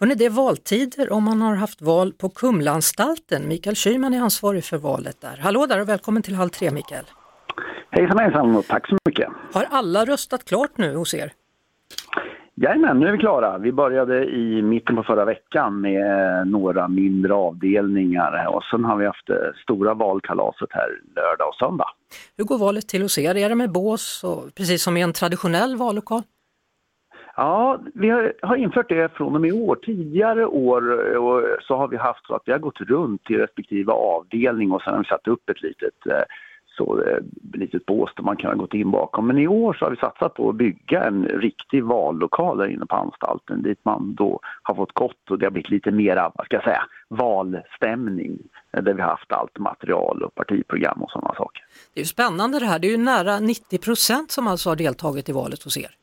Hörrni, det är valtider om man har haft val på Kumlaanstalten. Mikael Schyman är ansvarig för valet där. Hallå där och välkommen till Halv tre Mikael. Hejsan hejsan och tack så mycket. Har alla röstat klart nu hos er? Jajamän, nu är vi klara. Vi började i mitten på förra veckan med några mindre avdelningar och sen har vi haft det stora valkalaset här lördag och söndag. Hur går valet till hos er? Är det med bås, och, precis som i en traditionell vallokal? Ja, vi har, har infört det från och med i år. Tidigare år eh, och så har vi haft så att vi har gått runt till respektive avdelning och sen har vi satt upp ett litet eh, så, eh, litet bås där man kan ha gått in bakom. Men i år så har vi satsat på att bygga en riktig vallokal där inne på anstalten dit man då har fått gått och det har blivit lite mera, vad ska jag säga, valstämning där vi har haft allt material och partiprogram och sådana saker. Det är ju spännande det här, det är ju nära 90 procent som alltså har deltagit i valet hos er.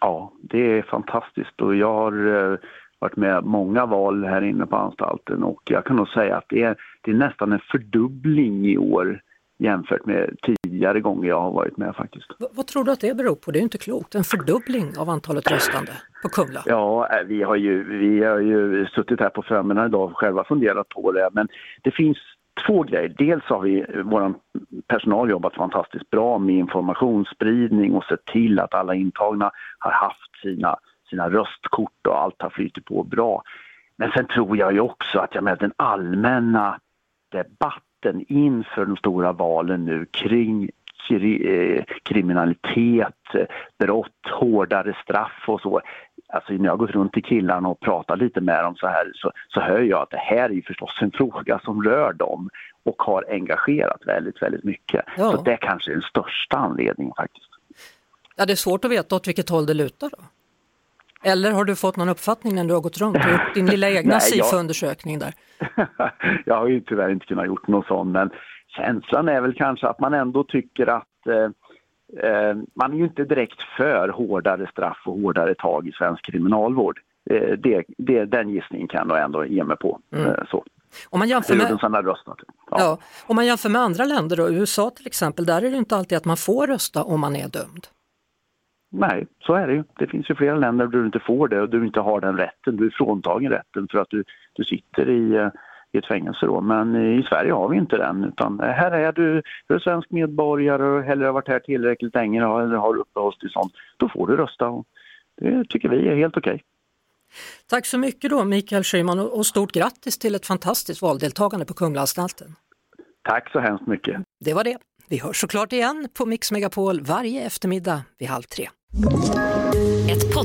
Ja, det är fantastiskt och jag har eh, varit med många val här inne på anstalten och jag kan nog säga att det är, det är nästan en fördubbling i år jämfört med tidigare gånger jag har varit med faktiskt. V vad tror du att det beror på? Det är ju inte klokt, en fördubbling av antalet röstande på Kumla. Ja, eh, vi har ju, vi har ju suttit här på förmiddagen idag och själva funderat på det men det finns två grejer. Dels har vi, vår personal jobbat fantastiskt bra med informationsspridning och sett till att alla intagna har haft sina, sina röstkort och allt har flyttat på bra. Men sen tror jag ju också att jag med den allmänna debatten inför de stora valen nu kring kri eh, kriminalitet, brott, hårdare straff och så. Alltså när jag har gått runt till killarna och pratat lite med dem så här så, så hör jag att det här är ju förstås en fråga som rör dem och har engagerat väldigt, väldigt mycket. Ja. Så det kanske är den största anledningen faktiskt. Ja, det är svårt att veta åt vilket håll det lutar då. Eller har du fått någon uppfattning när du har gått runt och gjort din lilla egna SIFO-undersökning där? jag har ju tyvärr inte kunnat gjort någon sån men känslan är väl kanske att man ändå tycker att eh, man är ju inte direkt för hårdare straff och hårdare tag i svensk kriminalvård. Eh, det, det, den gissningen kan jag ändå ge mig på. Eh, så. Om man jämför med. Ja. ja, om man jämför med andra länder då, USA till exempel, där är det inte alltid att man får rösta om man är dömd. Nej, så är det ju. Det finns ju flera länder där du inte får det och du inte har den rätten. Du är fråntagen rätten för att du, du sitter i, eh, i ett fängelse då. Men i Sverige har vi inte den utan här är du, du är svensk medborgare hellre har varit här tillräckligt länge eller har uppehållstillstånd. Då får du rösta och det tycker vi är helt okej. Tack så mycket då Mikael Schyman och och stort grattis till ett fantastiskt valdeltagande på Kumlaanstalten. Tack så hemskt mycket. Det var det. Vi hörs såklart igen på Mix Megapol varje eftermiddag vid halv tre.